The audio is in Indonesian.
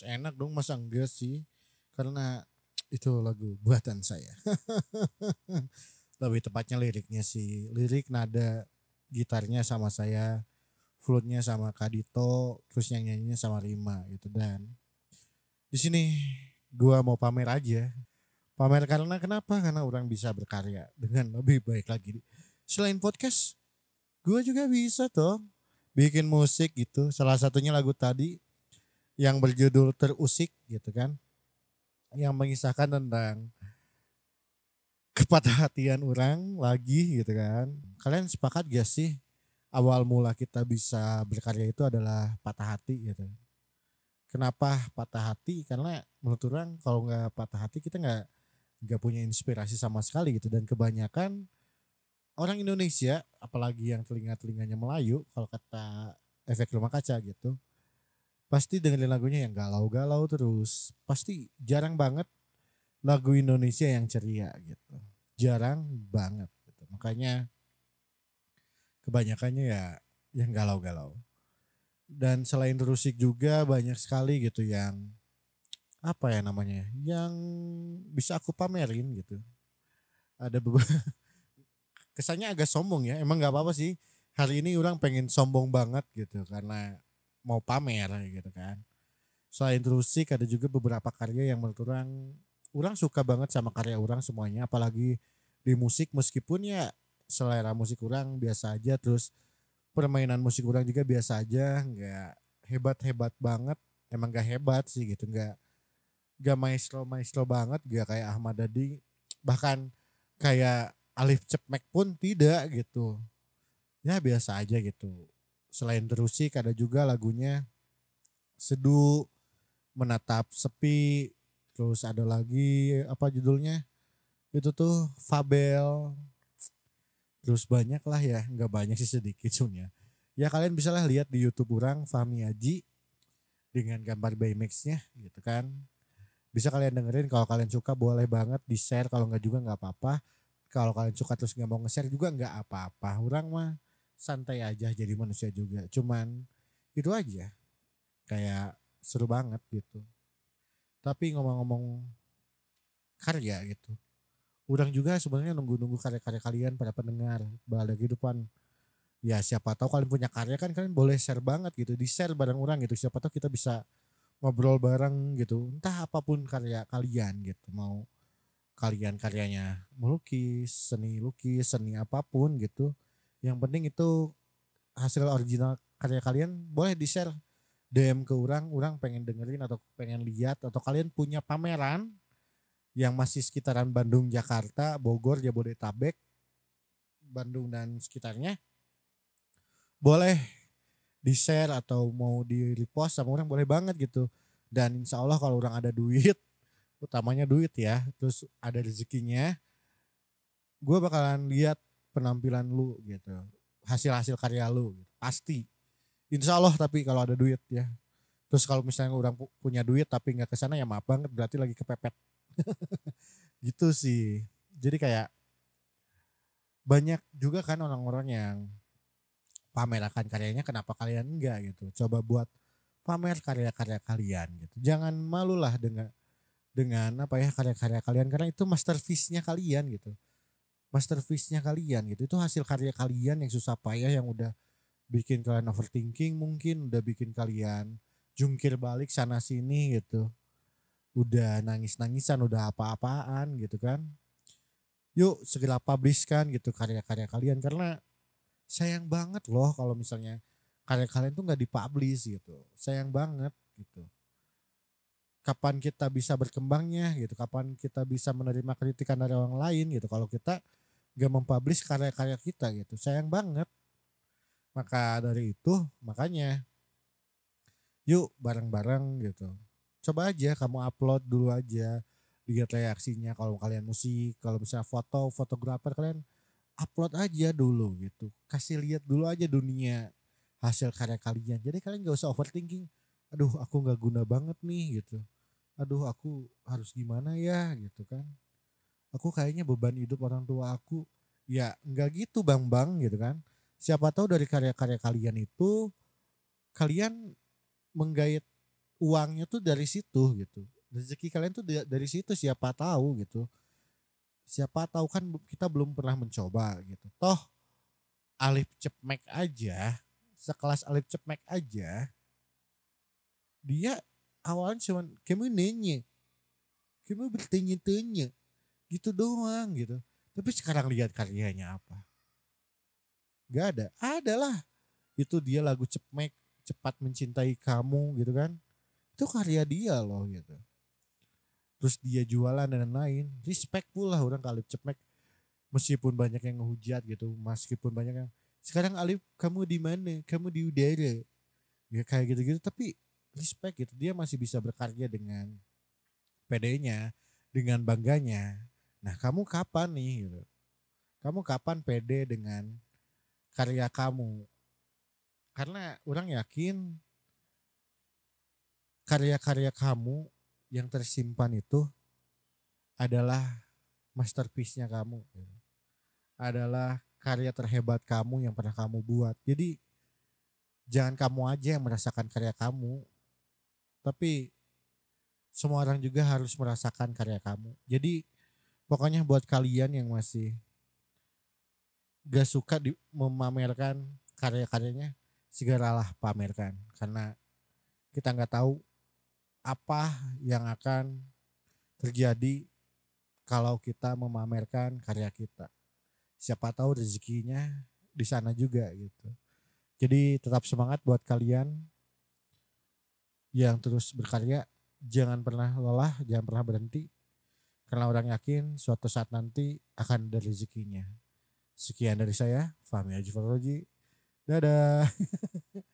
harus enak dong masa enggak sih? Karena itu lagu buatan saya. Lebih tepatnya liriknya sih. Lirik nada gitarnya sama saya flute-nya sama Kadito terus yang nyanyinya sama Rima gitu. Dan di sini gua mau pamer aja. Pamer karena kenapa? Karena orang bisa berkarya dengan lebih baik lagi. Selain podcast gua juga bisa toh bikin musik gitu. Salah satunya lagu tadi yang berjudul terusik gitu kan yang mengisahkan tentang kepatah hatian orang lagi gitu kan. Kalian sepakat gak sih awal mula kita bisa berkarya itu adalah patah hati gitu? Kenapa patah hati? Karena menurut orang kalau nggak patah hati kita nggak nggak punya inspirasi sama sekali gitu. Dan kebanyakan orang Indonesia apalagi yang telinga telinganya Melayu kalau kata efek rumah kaca gitu pasti dengerin lagunya yang galau-galau terus. Pasti jarang banget lagu Indonesia yang ceria gitu. Jarang banget gitu. Makanya kebanyakannya ya yang galau-galau. Dan selain Rusik juga banyak sekali gitu yang apa ya namanya yang bisa aku pamerin gitu. Ada beberapa kesannya agak sombong ya emang nggak apa-apa sih. Hari ini orang pengen sombong banget gitu karena mau pamer gitu kan. Selain Rusik ada juga beberapa karya yang menurut orang orang suka banget sama karya orang semuanya. Apalagi di musik meskipun ya selera musik orang biasa aja terus permainan musik orang juga biasa aja. Nggak hebat-hebat banget. Emang gak hebat sih gitu. Nggak gak maestro maestro banget gak kayak Ahmad Dhani. Bahkan kayak Alif Cepmek pun tidak gitu. Ya biasa aja gitu selain terusik ada juga lagunya Seduh, Menatap Sepi, terus ada lagi apa judulnya? Itu tuh Fabel. Terus banyak lah ya, nggak banyak sih sedikit sebenarnya. Ya kalian bisa lah lihat di YouTube orang Fahmi Aji dengan gambar Baymax-nya gitu kan. Bisa kalian dengerin kalau kalian suka boleh banget di share kalau nggak juga nggak apa-apa. Kalau kalian suka terus nggak mau nge-share juga nggak apa-apa. Orang mah santai aja jadi manusia juga. Cuman itu aja. Kayak seru banget gitu. Tapi ngomong-ngomong karya gitu. Udang juga sebenarnya nunggu-nunggu karya-karya kalian pada pendengar balada kehidupan. Ya siapa tahu kalian punya karya kan kalian boleh share banget gitu. Di share bareng orang gitu. Siapa tahu kita bisa ngobrol bareng gitu. Entah apa pun karya kalian gitu. Mau kalian karyanya melukis, seni lukis, seni apa pun gitu yang penting itu hasil original karya kalian boleh di share DM ke orang, orang pengen dengerin atau pengen lihat atau kalian punya pameran yang masih sekitaran Bandung, Jakarta, Bogor, Jabodetabek, Bandung dan sekitarnya boleh di share atau mau di repost sama orang boleh banget gitu. Dan insya Allah kalau orang ada duit utamanya duit ya terus ada rezekinya gue bakalan lihat penampilan lu gitu. Hasil-hasil karya lu gitu. pasti. Insya Allah tapi kalau ada duit ya. Terus kalau misalnya orang punya duit tapi nggak ke sana ya maaf banget berarti lagi kepepet. Gitu sih. Jadi kayak banyak juga kan orang-orang yang pamer akan karyanya kenapa kalian enggak gitu? Coba buat pamer karya-karya kalian gitu. Jangan malulah dengan dengan apa ya karya-karya kalian. Karena itu masterpiece-nya kalian gitu masterpiece-nya kalian gitu. Itu hasil karya kalian yang susah payah yang udah bikin kalian overthinking mungkin udah bikin kalian jungkir balik sana sini gitu. Udah nangis-nangisan, udah apa-apaan gitu kan. Yuk segera publishkan gitu karya-karya kalian karena sayang banget loh kalau misalnya karya kalian tuh nggak dipublish gitu. Sayang banget gitu. Kapan kita bisa berkembangnya gitu, kapan kita bisa menerima kritikan dari orang lain gitu. Kalau kita gak mempublish karya-karya kita gitu. Sayang banget. Maka dari itu makanya yuk bareng-bareng gitu. Coba aja kamu upload dulu aja lihat reaksinya kalau kalian musik kalau misalnya foto fotografer kalian upload aja dulu gitu. Kasih lihat dulu aja dunia hasil karya kalian. Jadi kalian gak usah overthinking aduh aku nggak guna banget nih gitu. Aduh aku harus gimana ya gitu kan aku kayaknya beban hidup orang tua aku. Ya nggak gitu bang bang gitu kan. Siapa tahu dari karya-karya kalian itu kalian menggait uangnya tuh dari situ gitu. Rezeki kalian tuh dari situ siapa tahu gitu. Siapa tahu kan kita belum pernah mencoba gitu. Toh Alif Cepmek aja sekelas Alif Cepmek aja dia awalnya cuman kamu nanya kamu bertanya-tanya gitu doang gitu. Tapi sekarang lihat karyanya apa? Gak ada. Ada lah itu dia lagu Cepmek cepat mencintai kamu gitu kan. Itu karya dia loh gitu. Terus dia jualan dan lain-lain. Respect pula orang kali cepmek meskipun banyak yang ngehujat gitu meskipun banyak yang sekarang Alif kamu di mana? Kamu di udara. Ya kayak gitu-gitu. Tapi respect gitu. Dia masih bisa berkarya dengan PD-nya dengan bangganya nah kamu kapan nih gitu kamu kapan pede dengan karya kamu karena orang yakin karya-karya kamu yang tersimpan itu adalah masterpiece-nya kamu. Adalah karya terhebat kamu yang pernah kamu buat. Jadi jangan kamu aja yang merasakan karya kamu. Tapi semua orang juga harus merasakan karya kamu. Jadi pokoknya buat kalian yang masih gak suka di, memamerkan karya-karyanya, segeralah pamerkan. Karena kita nggak tahu apa yang akan terjadi kalau kita memamerkan karya kita. Siapa tahu rezekinya di sana juga gitu. Jadi tetap semangat buat kalian yang terus berkarya. Jangan pernah lelah, jangan pernah berhenti. Karena orang yakin suatu saat nanti akan ada rezekinya. Sekian dari saya, Fahmi Aji Dadah.